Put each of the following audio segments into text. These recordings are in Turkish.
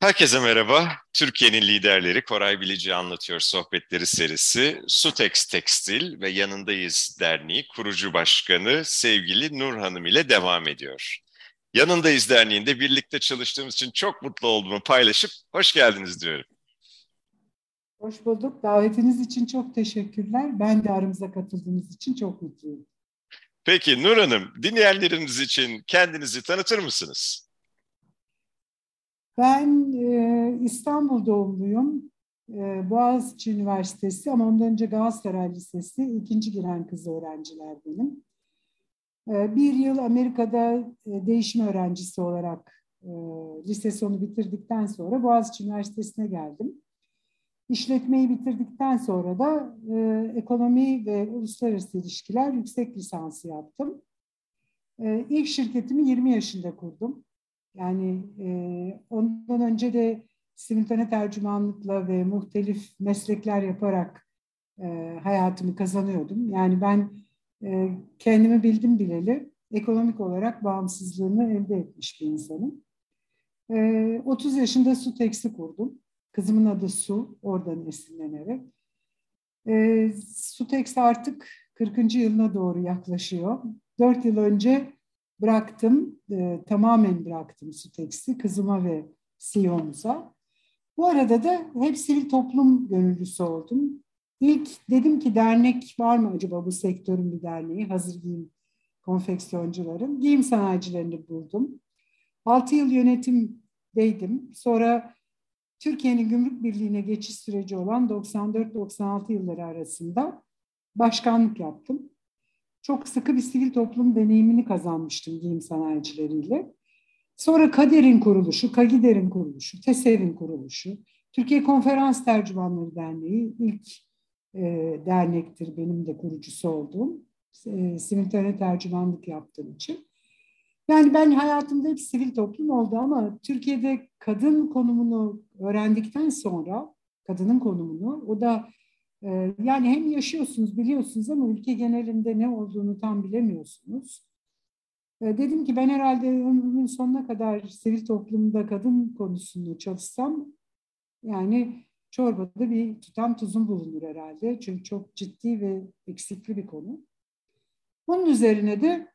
Herkese merhaba. Türkiye'nin liderleri Koray Bilici Anlatıyor Sohbetleri serisi Sutex Tekstil ve Yanındayız Derneği kurucu başkanı sevgili Nur Hanım ile devam ediyor. Yanındayız Derneği'nde birlikte çalıştığımız için çok mutlu olduğumu paylaşıp hoş geldiniz diyorum. Hoş bulduk. Davetiniz için çok teşekkürler. Ben de aramıza katıldığınız için çok mutluyum. Peki Nur Hanım, dinleyenleriniz için kendinizi tanıtır mısınız? Ben e, İstanbul doğumluyum. E, Boğaziçi Üniversitesi ama ondan önce Galatasaray Lisesi ikinci giren kız öğrenciler benim. E, bir yıl Amerika'da e, değişim öğrencisi olarak e, lise sonu bitirdikten sonra Boğaziçi Üniversitesi'ne geldim. İşletmeyi bitirdikten sonra da e, ekonomi ve uluslararası ilişkiler yüksek lisansı yaptım. E, ilk şirketimi 20 yaşında kurdum. Yani e, ondan önce de simultane tercümanlıkla ve muhtelif meslekler yaparak e, hayatımı kazanıyordum. Yani ben e, kendimi bildim bileli ekonomik olarak bağımsızlığını elde etmiş bir insanım. E, 30 yaşında su teksi kurdum. Kızımın adı Su, oradan esinlenerek. E, Sutex artık 40. yılına doğru yaklaşıyor. 4 yıl önce bıraktım, e, tamamen bıraktım Sutex'i kızıma ve CEO'muza. Bu arada da hep sivil toplum gönüllüsü oldum. İlk dedim ki dernek var mı acaba bu sektörün bir derneği, hazır giyim konfeksiyoncuların. Giyim sanayicilerini buldum. 6 yıl yönetimdeydim. Sonra Türkiye'nin gümrük birliğine geçiş süreci olan 94-96 yılları arasında başkanlık yaptım. Çok sıkı bir sivil toplum deneyimini kazanmıştım giyim sanayicileriyle. Sonra Kader'in kuruluşu, Kagider'in kuruluşu, TESEV'in kuruluşu, Türkiye Konferans Tercümanları Derneği ilk e, dernektir benim de kurucusu olduğum. E, simultane tercümanlık yaptığım için. Yani ben hayatımda hep sivil toplum oldu ama Türkiye'de kadın konumunu öğrendikten sonra, kadının konumunu, o da yani hem yaşıyorsunuz, biliyorsunuz ama ülke genelinde ne olduğunu tam bilemiyorsunuz. E, dedim ki ben herhalde ömrümün sonuna kadar sivil toplumda kadın konusunu çalışsam, yani çorbada bir tutam tuzum bulunur herhalde. Çünkü çok ciddi ve eksikli bir konu. Bunun üzerine de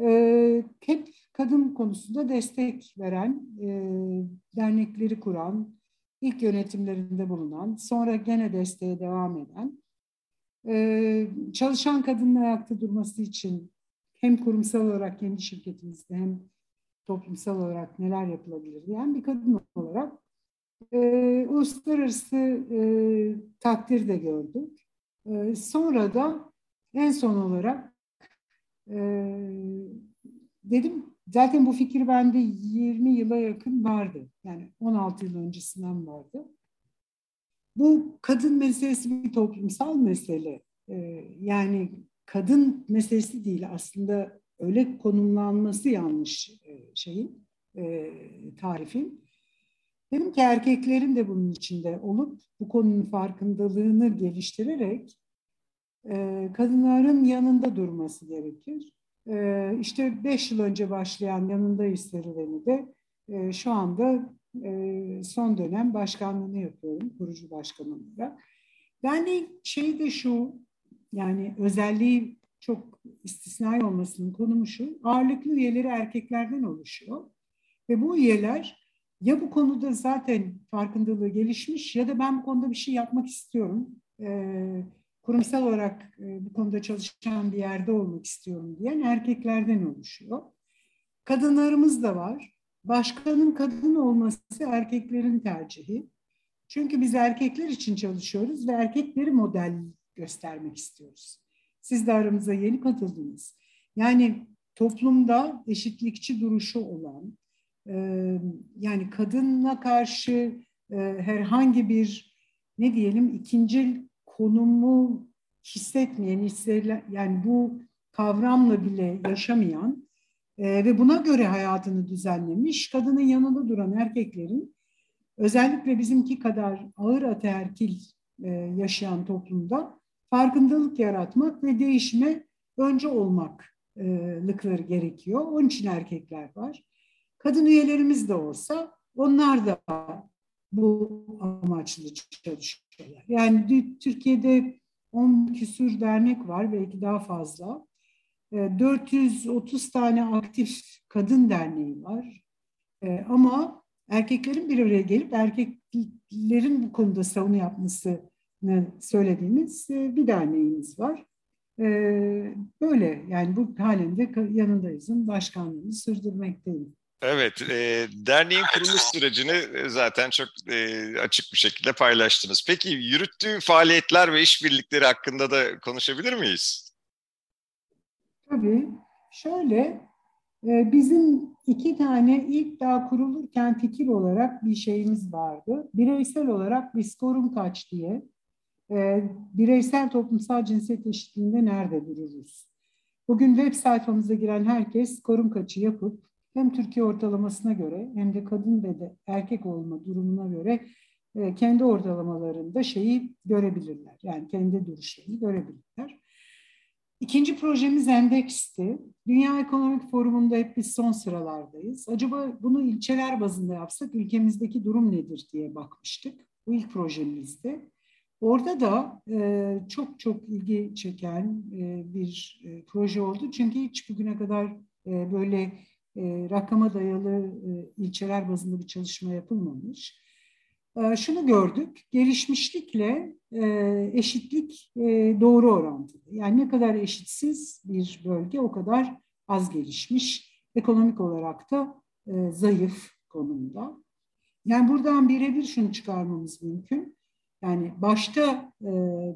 e, hep kadın konusunda destek veren, e, dernekleri kuran, ilk yönetimlerinde bulunan, sonra gene desteğe devam eden, e, çalışan kadının ayakta durması için hem kurumsal olarak kendi şirketimizde hem toplumsal olarak neler yapılabilir diyen bir kadın olarak e, uluslararası e, takdir de gördük. E, sonra da en son olarak e, dedim zaten bu fikir bende 20 yıla yakın vardı. Yani 16 yıl öncesinden vardı. Bu kadın meselesi bir toplumsal mesele. Ee, yani kadın meselesi değil aslında öyle konumlanması yanlış e, şeyin, e, tarifin. Dedim ki erkeklerin de bunun içinde olup bu konunun farkındalığını geliştirerek e, kadınların yanında durması gerekir. E, işte beş yıl önce başlayan yanındayız serüveni de e, şu anda e, son dönem başkanlığını yapıyorum, kurucu başkanlığında. Yani şey de şu, yani özelliği çok istisnai olmasının konumu şu, ağırlıklı üyeleri erkeklerden oluşuyor. Ve bu üyeler ya bu konuda zaten farkındalığı gelişmiş ya da ben bu konuda bir şey yapmak istiyorum. Ee, kurumsal olarak e, bu konuda çalışan bir yerde olmak istiyorum diyen erkeklerden oluşuyor. Kadınlarımız da var. Başkanın kadın olması erkeklerin tercihi. Çünkü biz erkekler için çalışıyoruz ve erkekleri model göstermek istiyoruz. Siz de aramıza yeni katıldınız. Yani toplumda eşitlikçi duruşu olan, e, yani kadına karşı e, herhangi bir ne diyelim ikinci konumu hissetmeyen, hissedilen, yani bu kavramla bile yaşamayan e, ve buna göre hayatını düzenlemiş kadının yanında duran erkeklerin özellikle bizimki kadar ağır ataerkil e, yaşayan toplumda farkındalık yaratmak ve değişime önce olmaklıkları gerekiyor. Onun için erkekler var. Kadın üyelerimiz de olsa onlar da bu amaçlı çalışıyorlar. Yani Türkiye'de 10 küsur dernek var, belki daha fazla. 430 tane aktif kadın derneği var. Ama erkeklerin bir araya gelip erkeklerin bu konuda savunu yapmasını söylediğimiz bir derneğimiz var. Böyle yani bu halinde yanındayızın başkanlığını sürdürmekteyim. Evet, e, derneğin kuruluş sürecini e, zaten çok e, açık bir şekilde paylaştınız. Peki yürüttüğü faaliyetler ve işbirlikleri hakkında da konuşabilir miyiz? Tabii. Şöyle, e, bizim iki tane ilk daha kurulurken fikir olarak bir şeyimiz vardı. Bireysel olarak biz korun kaç diye, e, bireysel toplumsal cinsiyet eşitliğinde nerede dururuz? Bugün web sayfamıza giren herkes korun kaçı yapıp hem Türkiye ortalamasına göre hem de kadın ve de erkek olma durumuna göre e, kendi ortalamalarında şeyi görebilirler. Yani kendi duruşlarını görebilirler. İkinci projemiz Endex'ti. Dünya Ekonomik Forumu'nda hep biz son sıralardayız. Acaba bunu ilçeler bazında yapsak ülkemizdeki durum nedir diye bakmıştık. Bu ilk projemizdi. Orada da e, çok çok ilgi çeken e, bir e, proje oldu. Çünkü hiç bugüne kadar e, böyle e, rakama dayalı e, ilçeler bazında bir çalışma yapılmamış. E, şunu gördük, gelişmişlikle e, eşitlik e, doğru orantılı. Yani ne kadar eşitsiz bir bölge o kadar az gelişmiş, ekonomik olarak da e, zayıf konumda. Yani buradan birebir şunu çıkarmamız mümkün. Yani başta e,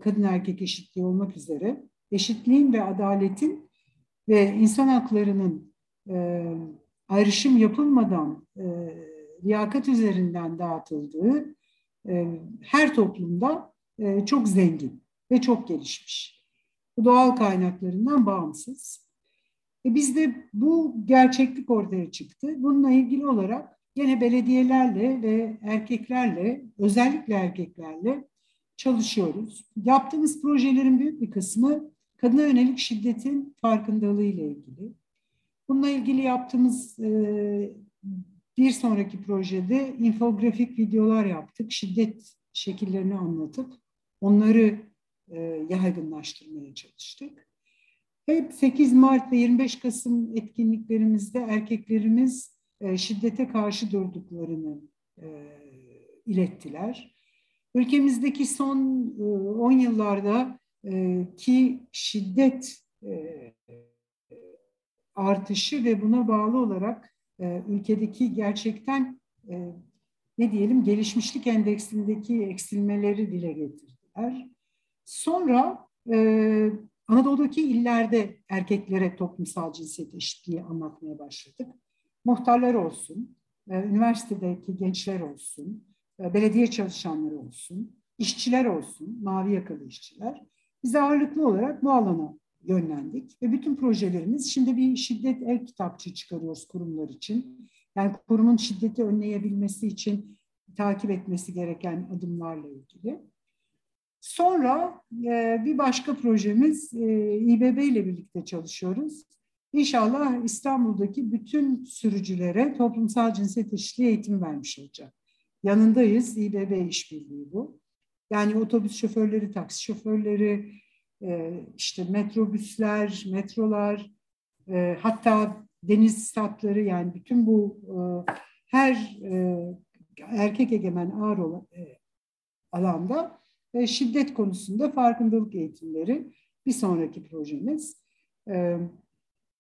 kadın erkek eşitliği olmak üzere eşitliğin ve adaletin ve insan haklarının e, ayrışım yapılmadan e, liyakat üzerinden dağıtıldığı e, her toplumda e, çok zengin ve çok gelişmiş. Bu doğal kaynaklarından bağımsız. E, bizde bu gerçeklik ortaya çıktı. Bununla ilgili olarak yine belediyelerle ve erkeklerle, özellikle erkeklerle çalışıyoruz. Yaptığımız projelerin büyük bir kısmı kadına yönelik şiddetin farkındalığı ile ilgili. Bununla ilgili yaptığımız e, bir sonraki projede infografik videolar yaptık. Şiddet şekillerini anlatıp onları e, yaygınlaştırmaya çalıştık. Hep 8 Mart ve 25 Kasım etkinliklerimizde erkeklerimiz e, şiddete karşı durduklarını e, ilettiler. Ülkemizdeki son 10 e, yıllarda e, ki şiddet e, artışı ve buna bağlı olarak e, ülkedeki gerçekten e, ne diyelim gelişmişlik endeksindeki eksilmeleri dile getirdiler. Sonra e, Anadolu'daki illerde erkeklere toplumsal cinsiyet eşitliği anlatmaya başladık. Muhtarlar olsun, e, üniversitedeki gençler olsun, e, belediye çalışanları olsun, işçiler olsun, mavi yakalı işçiler. Biz ağırlıklı olarak bu alana yönlendik. Ve bütün projelerimiz şimdi bir şiddet el kitapçı çıkarıyoruz kurumlar için. Yani kurumun şiddeti önleyebilmesi için takip etmesi gereken adımlarla ilgili. Sonra e, bir başka projemiz e, İBB ile birlikte çalışıyoruz. İnşallah İstanbul'daki bütün sürücülere toplumsal cinsiyet eşitliği eğitimi vermiş olacak. Yanındayız. İBB işbirliği bu. Yani otobüs şoförleri, taksi şoförleri, işte metrobüsler, metrolar, e, hatta deniz statları yani bütün bu e, her e, erkek egemen ağır alanda şiddet konusunda farkındalık eğitimleri bir sonraki projemiz.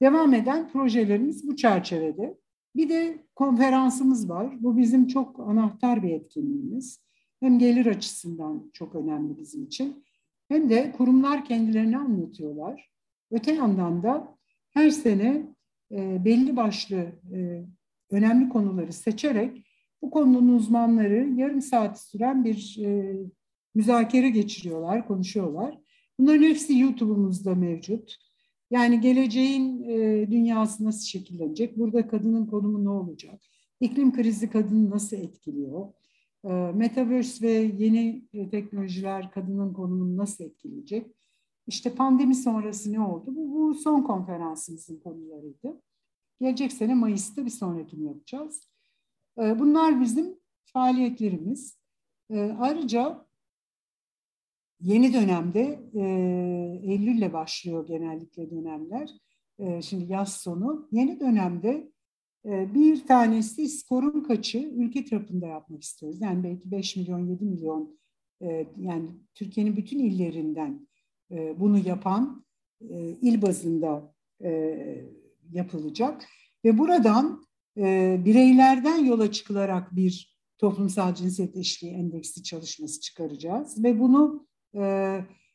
Devam eden projelerimiz bu çerçevede. Bir de konferansımız var. Bu bizim çok anahtar bir etkinliğimiz. Hem gelir açısından çok önemli bizim için hem de kurumlar kendilerini anlatıyorlar. Öte yandan da her sene e, belli başlı e, önemli konuları seçerek bu konunun uzmanları yarım saat süren bir e, müzakere geçiriyorlar, konuşuyorlar. Bunların hepsi YouTube'umuzda mevcut. Yani geleceğin e, dünyası nasıl şekillenecek? Burada kadının konumu ne olacak? İklim krizi kadını nasıl etkiliyor? Ee, Metaverse ve yeni e, teknolojiler kadının konumunu nasıl etkileyecek? İşte pandemi sonrası ne oldu? Bu, bu son konferansımızın konularıydı. Gelecek sene Mayıs'ta bir sonrakini yapacağız. bunlar bizim faaliyetlerimiz. ayrıca yeni dönemde e, Eylül'le başlıyor genellikle dönemler. şimdi yaz sonu. Yeni dönemde bir tanesi skorun kaçı ülke çapında yapmak istiyoruz. Yani belki 5 milyon, 7 milyon yani Türkiye'nin bütün illerinden bunu yapan il bazında yapılacak. Ve buradan bireylerden yola çıkılarak bir toplumsal cinsiyet eşliği endeksi çalışması çıkaracağız. Ve bunu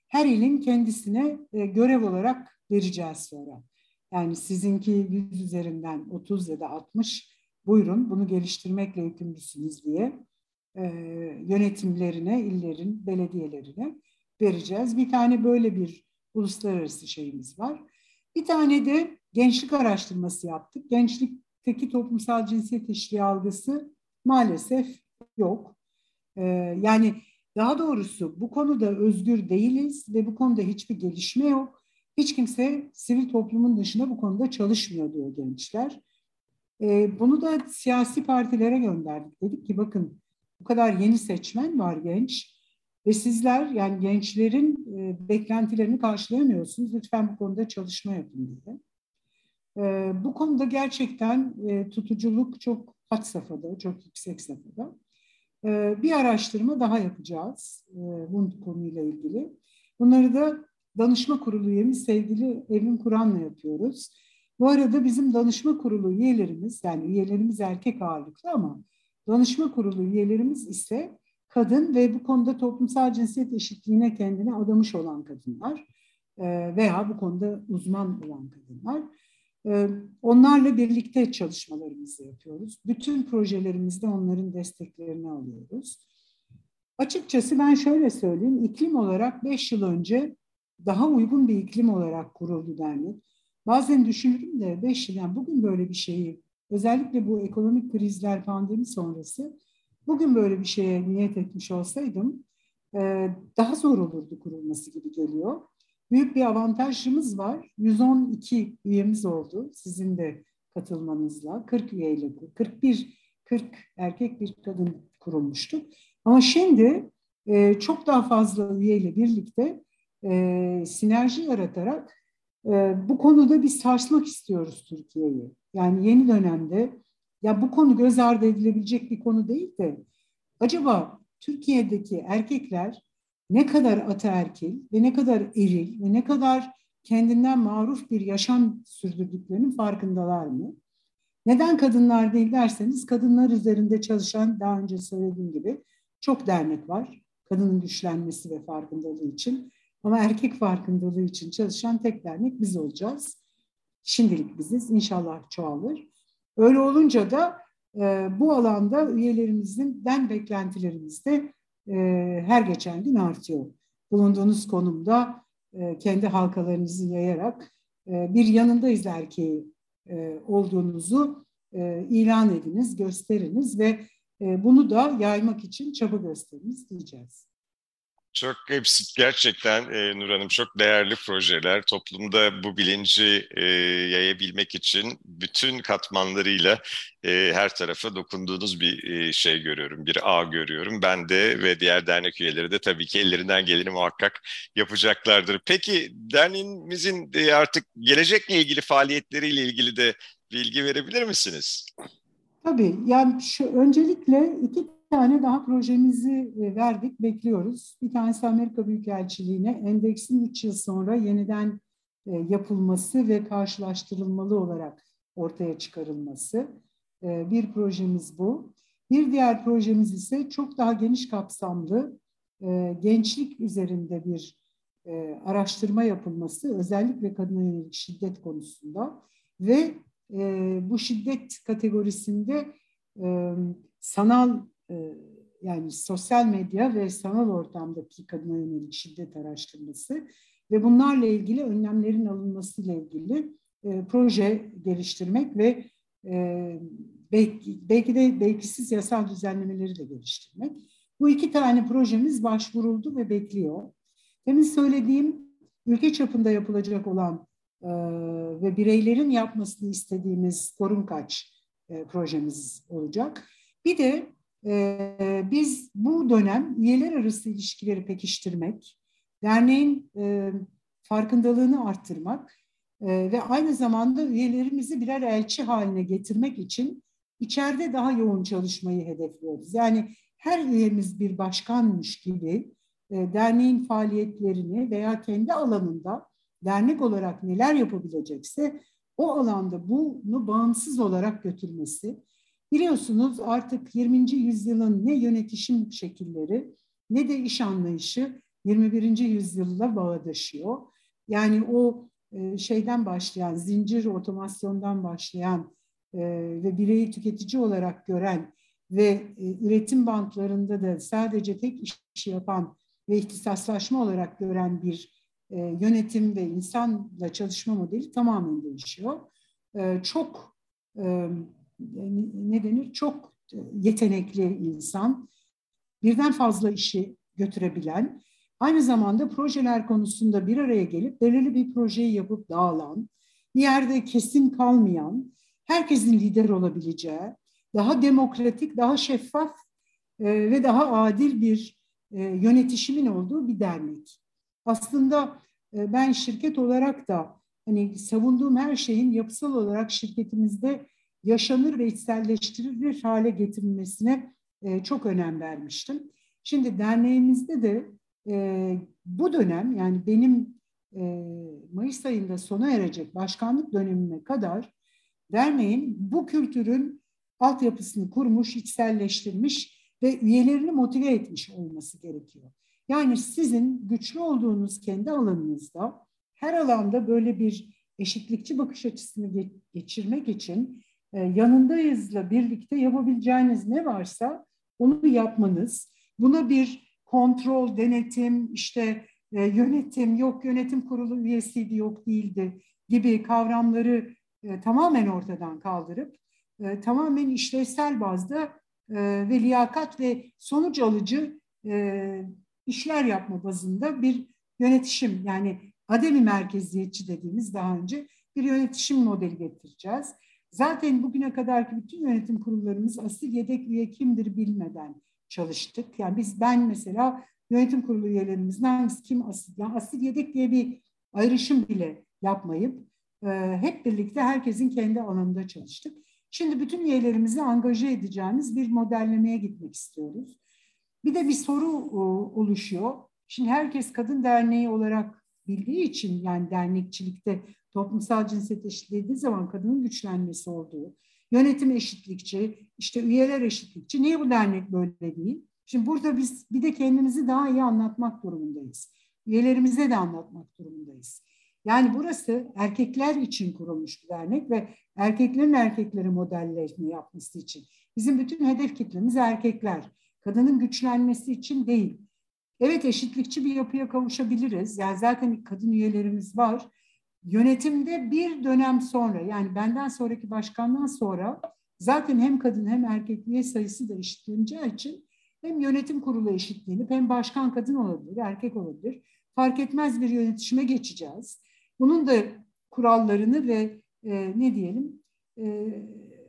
her ilin kendisine görev olarak vereceğiz sonra. Yani sizinki 100 üzerinden 30 ya da 60 buyurun bunu geliştirmekle yükümlüsünüz diye e, yönetimlerine, illerin, belediyelerine vereceğiz. Bir tane böyle bir uluslararası şeyimiz var. Bir tane de gençlik araştırması yaptık. Gençlikteki toplumsal cinsiyet eşliği algısı maalesef yok. E, yani daha doğrusu bu konuda özgür değiliz ve bu konuda hiçbir gelişme yok. Hiç kimse sivil toplumun dışında bu konuda çalışmıyor diyor gençler. E, bunu da siyasi partilere gönderdik. Dedik ki bakın bu kadar yeni seçmen var genç ve sizler yani gençlerin e, beklentilerini karşılayamıyorsunuz. Lütfen bu konuda çalışma yapın diye. E, bu konuda gerçekten e, tutuculuk çok hat safhada, çok yüksek safhada. E, bir araştırma daha yapacağız e, bu konuyla ilgili. Bunları da danışma kurulu üyemiz sevgili Evin Kur'an'la yapıyoruz. Bu arada bizim danışma kurulu üyelerimiz, yani üyelerimiz erkek ağırlıklı ama danışma kurulu üyelerimiz ise kadın ve bu konuda toplumsal cinsiyet eşitliğine kendini adamış olan kadınlar e, veya bu konuda uzman olan kadınlar. E, onlarla birlikte çalışmalarımızı yapıyoruz. Bütün projelerimizde onların desteklerini alıyoruz. Açıkçası ben şöyle söyleyeyim, iklim olarak beş yıl önce daha uygun bir iklim olarak kuruldu dernek. Bazen düşünürüm de beş yıl, yani bugün böyle bir şeyi, özellikle bu ekonomik krizler, pandemi sonrası, bugün böyle bir şeye niyet etmiş olsaydım e, daha zor olurdu kurulması gibi geliyor. Büyük bir avantajımız var. 112 üyemiz oldu sizin de katılmanızla. 40 üyeyle, 41, 40 erkek bir kadın kurulmuştuk. Ama şimdi e, çok daha fazla üyeyle birlikte e, sinerji yaratarak e, bu konuda bir sarsmak istiyoruz Türkiye'yi. Yani yeni dönemde ya bu konu göz ardı edilebilecek bir konu değil de acaba Türkiye'deki erkekler ne kadar ataerkil ve ne kadar eril ve ne kadar kendinden maruf bir yaşam sürdürdüklerinin farkındalar mı? Neden kadınlar değil derseniz kadınlar üzerinde çalışan daha önce söylediğim gibi çok dernek var. Kadının güçlenmesi ve farkındalığı için. Ama erkek farkındalığı için çalışan tek dernek biz olacağız. Şimdilik biziz. İnşallah çoğalır. Öyle olunca da e, bu alanda üyelerimizin den beklentilerimiz de e, her geçen gün artıyor. Bulunduğunuz konumda e, kendi halkalarınızı yayarak e, bir yanındayız erkeği e, olduğunuzu e, ilan ediniz, gösteriniz ve e, bunu da yaymak için çaba gösteriniz diyeceğiz. Çok hepsi gerçekten e, Nur Hanım çok değerli projeler. Toplumda bu bilinci e, yayabilmek için bütün katmanlarıyla e, her tarafa dokunduğunuz bir e, şey görüyorum. Bir ağ görüyorum. Ben de ve diğer dernek üyeleri de tabii ki ellerinden geleni muhakkak yapacaklardır. Peki derneğimizin e, artık gelecekle ilgili faaliyetleriyle ilgili de bilgi verebilir misiniz? Tabii. Yani şu, öncelikle iki tane daha projemizi e, verdik, bekliyoruz. Bir tanesi Amerika Büyükelçiliğine endeksin 3 yıl sonra yeniden e, yapılması ve karşılaştırılmalı olarak ortaya çıkarılması. E, bir projemiz bu. Bir diğer projemiz ise çok daha geniş kapsamlı gençlik üzerinde bir araştırma yapılması, özellikle kadına yönelik şiddet konusunda ve bu şiddet kategorisinde sanal yani sosyal medya ve sanal ortamdaki kadına yönelik şiddet araştırması ve bunlarla ilgili önlemlerin alınması ile ilgili e, proje geliştirmek ve e, belki, belki de belkisiz yasal düzenlemeleri de geliştirmek. Bu iki tane projemiz başvuruldu ve bekliyor. Demin söylediğim ülke çapında yapılacak olan e, ve bireylerin yapmasını istediğimiz korun kaç e, projemiz olacak. Bir de biz bu dönem üyeler arası ilişkileri pekiştirmek, derneğin farkındalığını arttırmak ve aynı zamanda üyelerimizi birer elçi haline getirmek için içeride daha yoğun çalışmayı hedefliyoruz. Yani her üyemiz bir başkanmış gibi derneğin faaliyetlerini veya kendi alanında dernek olarak neler yapabilecekse o alanda bunu bağımsız olarak götürmesi. Biliyorsunuz artık 20. yüzyılın ne yönetişim şekilleri ne de iş anlayışı 21. yüzyılla bağdaşıyor. Yani o e, şeyden başlayan, zincir otomasyondan başlayan e, ve bireyi tüketici olarak gören ve e, üretim bantlarında da sadece tek işi yapan ve ihtisaslaşma olarak gören bir yönetim ve insanla çalışma modeli tamamen değişiyor. Çok ne denir? Çok yetenekli insan, birden fazla işi götürebilen Aynı zamanda projeler konusunda bir araya gelip belirli bir projeyi yapıp dağılan, bir yerde kesin kalmayan, herkesin lider olabileceği, daha demokratik, daha şeffaf e, ve daha adil bir e, yönetişimin olduğu bir dernek. Aslında e, ben şirket olarak da hani savunduğum her şeyin yapısal olarak şirketimizde yaşanır ve içselleştirilir hale getirilmesine e, çok önem vermiştim. Şimdi derneğimizde de e, bu dönem yani benim e, Mayıs ayında sona erecek başkanlık dönemime kadar derneğin bu kültürün altyapısını kurmuş, içselleştirmiş ve üyelerini motive etmiş olması gerekiyor. Yani sizin güçlü olduğunuz kendi alanınızda her alanda böyle bir eşitlikçi bakış açısını geçirmek için yanındayızla birlikte yapabileceğiniz ne varsa onu yapmanız, buna bir kontrol, denetim, işte e, yönetim, yok yönetim kurulu üyesiydi, yok değildi gibi kavramları e, tamamen ortadan kaldırıp e, tamamen işlevsel bazda e, ve liyakat ve sonuç alıcı e, işler yapma bazında bir yönetişim yani ademi merkeziyetçi dediğimiz daha önce bir yönetişim modeli getireceğiz. Zaten bugüne kadarki bütün yönetim kurullarımız asil yedek üye kimdir bilmeden çalıştık. Yani biz ben mesela yönetim kurulu üyelerimizin hangisi kim asil, yani asil yedek diye bir ayrışım bile yapmayıp e, hep birlikte herkesin kendi alanında çalıştık. Şimdi bütün üyelerimizi angaje edeceğimiz bir modellemeye gitmek istiyoruz. Bir de bir soru o, oluşuyor. Şimdi herkes kadın derneği olarak bildiği için yani dernekçilikte toplumsal cinsiyet eşitliği zaman kadının güçlenmesi olduğu, Yönetim eşitlikçi, işte üyeler eşitlikçi. Niye bu dernek böyle değil? Şimdi burada biz bir de kendimizi daha iyi anlatmak durumundayız. Üyelerimize de anlatmak durumundayız. Yani burası erkekler için kurulmuş bir dernek ve erkeklerin erkekleri modellerini yapması için. Bizim bütün hedef kitlemiz erkekler. Kadının güçlenmesi için değil. Evet eşitlikçi bir yapıya kavuşabiliriz. Yani zaten kadın üyelerimiz var yönetimde bir dönem sonra yani benden sonraki başkandan sonra zaten hem kadın hem erkek üye sayısı da eşitleneceği için hem yönetim kurulu eşitliğini hem başkan kadın olabilir, erkek olabilir. Fark etmez bir yönetişime geçeceğiz. Bunun da kurallarını ve e, ne diyelim e,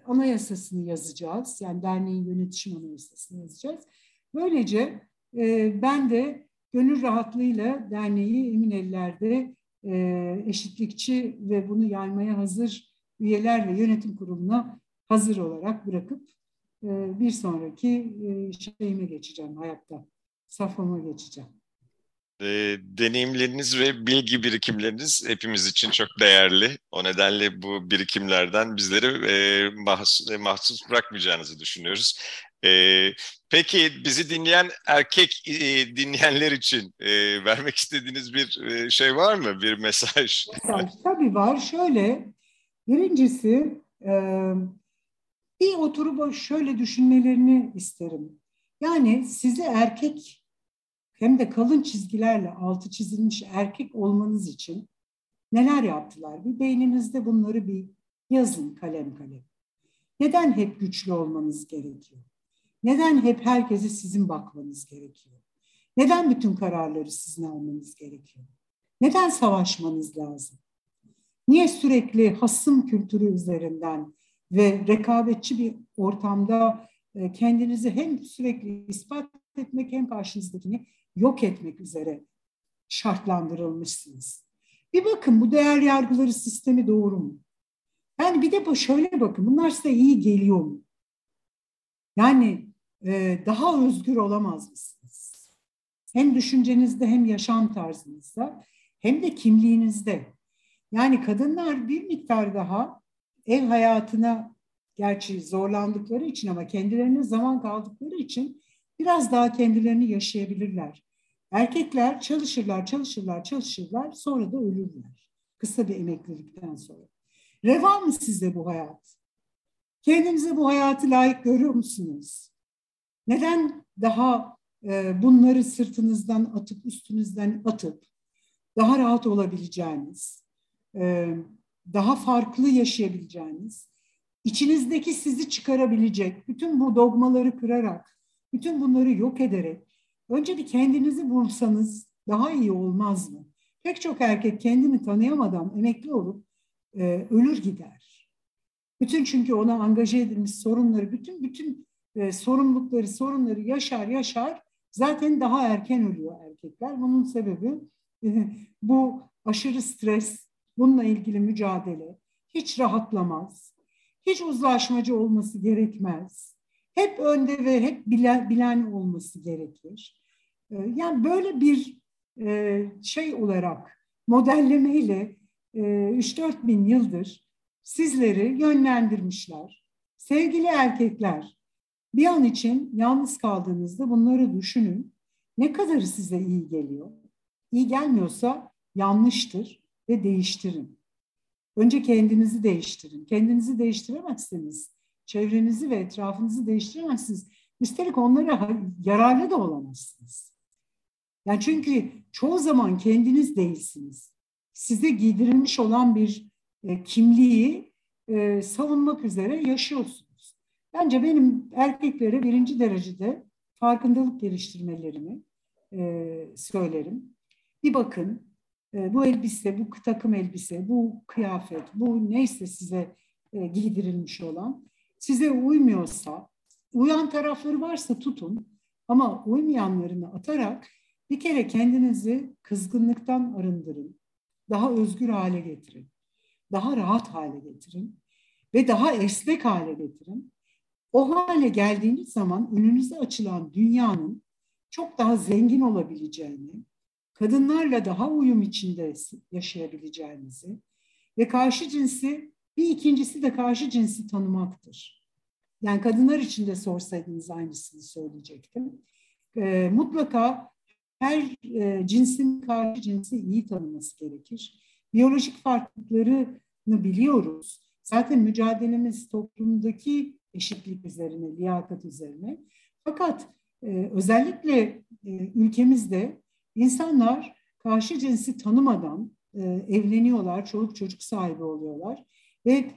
anayasasını yazacağız. Yani derneğin yönetişim anayasasını yazacağız. Böylece e, ben de gönül rahatlığıyla derneği emin ellerde eşitlikçi ve bunu yaymaya hazır üyeler ve yönetim kuruluna hazır olarak bırakıp e, bir sonraki e, şeyime geçeceğim hayatta, safhama geçeceğim. E, deneyimleriniz ve bilgi birikimleriniz hepimiz için çok değerli. O nedenle bu birikimlerden bizleri e, e, mahsus bırakmayacağınızı düşünüyoruz. E, peki bizi dinleyen erkek e, dinleyenler için e, vermek istediğiniz bir e, şey var mı? Bir mesaj? Mesaj tabii var. Şöyle, birincisi e, bir oturup şöyle düşünmelerini isterim. Yani sizi erkek hem de kalın çizgilerle altı çizilmiş erkek olmanız için neler yaptılar? Bir beyninizde bunları bir yazın kalem kalem. Neden hep güçlü olmanız gerekiyor? Neden hep herkese sizin bakmanız gerekiyor? Neden bütün kararları sizin almanız gerekiyor? Neden savaşmanız lazım? Niye sürekli hasım kültürü üzerinden ve rekabetçi bir ortamda e, kendinizi hem sürekli ispat etmek hem karşınızdakini yok etmek üzere şartlandırılmışsınız. Bir bakın bu değer yargıları sistemi doğru mu? Yani bir de şöyle bakın bunlar size iyi geliyor mu? Yani daha özgür olamaz mısınız? Hem düşüncenizde hem yaşam tarzınızda hem de kimliğinizde. Yani kadınlar bir miktar daha ev hayatına gerçi zorlandıkları için ama kendilerine zaman kaldıkları için biraz daha kendilerini yaşayabilirler. Erkekler çalışırlar, çalışırlar, çalışırlar sonra da ölürler. Kısa bir emeklilikten sonra. Reva mı size bu hayat? Kendinize bu hayatı layık görüyor musunuz? Neden daha e, bunları sırtınızdan atıp üstünüzden atıp daha rahat olabileceğiniz, e, daha farklı yaşayabileceğiniz, içinizdeki sizi çıkarabilecek, bütün bu dogmaları kırarak, bütün bunları yok ederek, önce bir kendinizi bulsanız daha iyi olmaz mı? Pek çok erkek kendini tanıyamadan emekli olup e, ölür gider. Bütün çünkü ona angaje edilmiş sorunları, bütün bütün e, sorumlulukları, sorunları yaşar yaşar zaten daha erken ölüyor erkekler. Bunun sebebi e, bu aşırı stres, bununla ilgili mücadele, hiç rahatlamaz, hiç uzlaşmacı olması gerekmez. Hep önde ve hep bilen, bilen olması gerekir. E, yani böyle bir e, şey olarak modellemeyle e, 3-4 bin yıldır sizleri yönlendirmişler. Sevgili erkekler, bir an için yalnız kaldığınızda bunları düşünün. Ne kadarı size iyi geliyor? İyi gelmiyorsa yanlıştır ve değiştirin. Önce kendinizi değiştirin. Kendinizi değiştiremezseniz, çevrenizi ve etrafınızı değiştiremezsiniz. Üstelik onlara yararlı da olamazsınız. Yani çünkü çoğu zaman kendiniz değilsiniz. Size giydirilmiş olan bir e, kimliği e, savunmak üzere yaşıyorsunuz. Bence benim erkeklere birinci derecede farkındalık geliştirmelerini e, söylerim. Bir bakın e, bu elbise, bu takım elbise, bu kıyafet, bu neyse size e, giydirilmiş olan size uymuyorsa, uyan tarafları varsa tutun ama uymayanlarını atarak bir kere kendinizi kızgınlıktan arındırın. Daha özgür hale getirin. Daha rahat hale getirin ve daha esnek hale getirin. O hale geldiğiniz zaman önünüze açılan dünyanın çok daha zengin olabileceğini, kadınlarla daha uyum içinde yaşayabileceğinizi ve karşı cinsi bir ikincisi de karşı cinsi tanımaktır. Yani kadınlar için de sorsaydınız aynısını söyleyecektim. E, mutlaka her e, cinsin karşı cinsi iyi tanıması gerekir. Biyolojik farklılıklarını biliyoruz. Zaten mücadelemiz toplumdaki eşitlik üzerine, liyakat üzerine. Fakat e, özellikle e, ülkemizde insanlar karşı cinsi tanımadan e, evleniyorlar, çoluk çocuk sahibi oluyorlar ve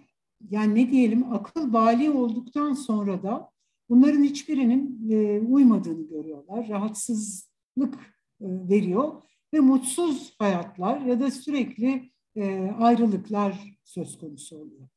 yani ne diyelim akıl bali olduktan sonra da bunların hiçbirinin e, uymadığını görüyorlar. Rahatsızlık e, veriyor ve mutsuz hayatlar ya da sürekli e, ayrılıklar söz konusu oluyor.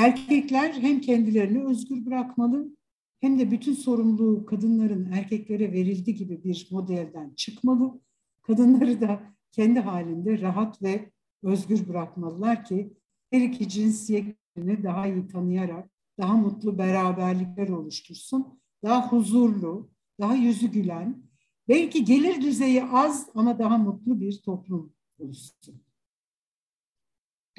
Erkekler hem kendilerini özgür bırakmalı hem de bütün sorumluluğu kadınların erkeklere verildi gibi bir modelden çıkmalı. Kadınları da kendi halinde rahat ve özgür bırakmalılar ki her iki cinsiyetini daha iyi tanıyarak daha mutlu beraberlikler oluştursun. Daha huzurlu, daha yüzü gülen, belki gelir düzeyi az ama daha mutlu bir toplum oluşsun.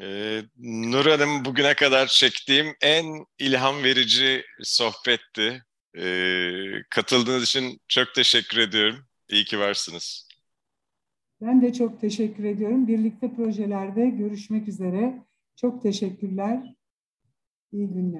Ee, Nur Hanım bugüne kadar çektiğim en ilham verici sohbetti. Ee, katıldığınız için çok teşekkür ediyorum. İyi ki varsınız. Ben de çok teşekkür ediyorum. Birlikte projelerde görüşmek üzere. Çok teşekkürler. İyi günler.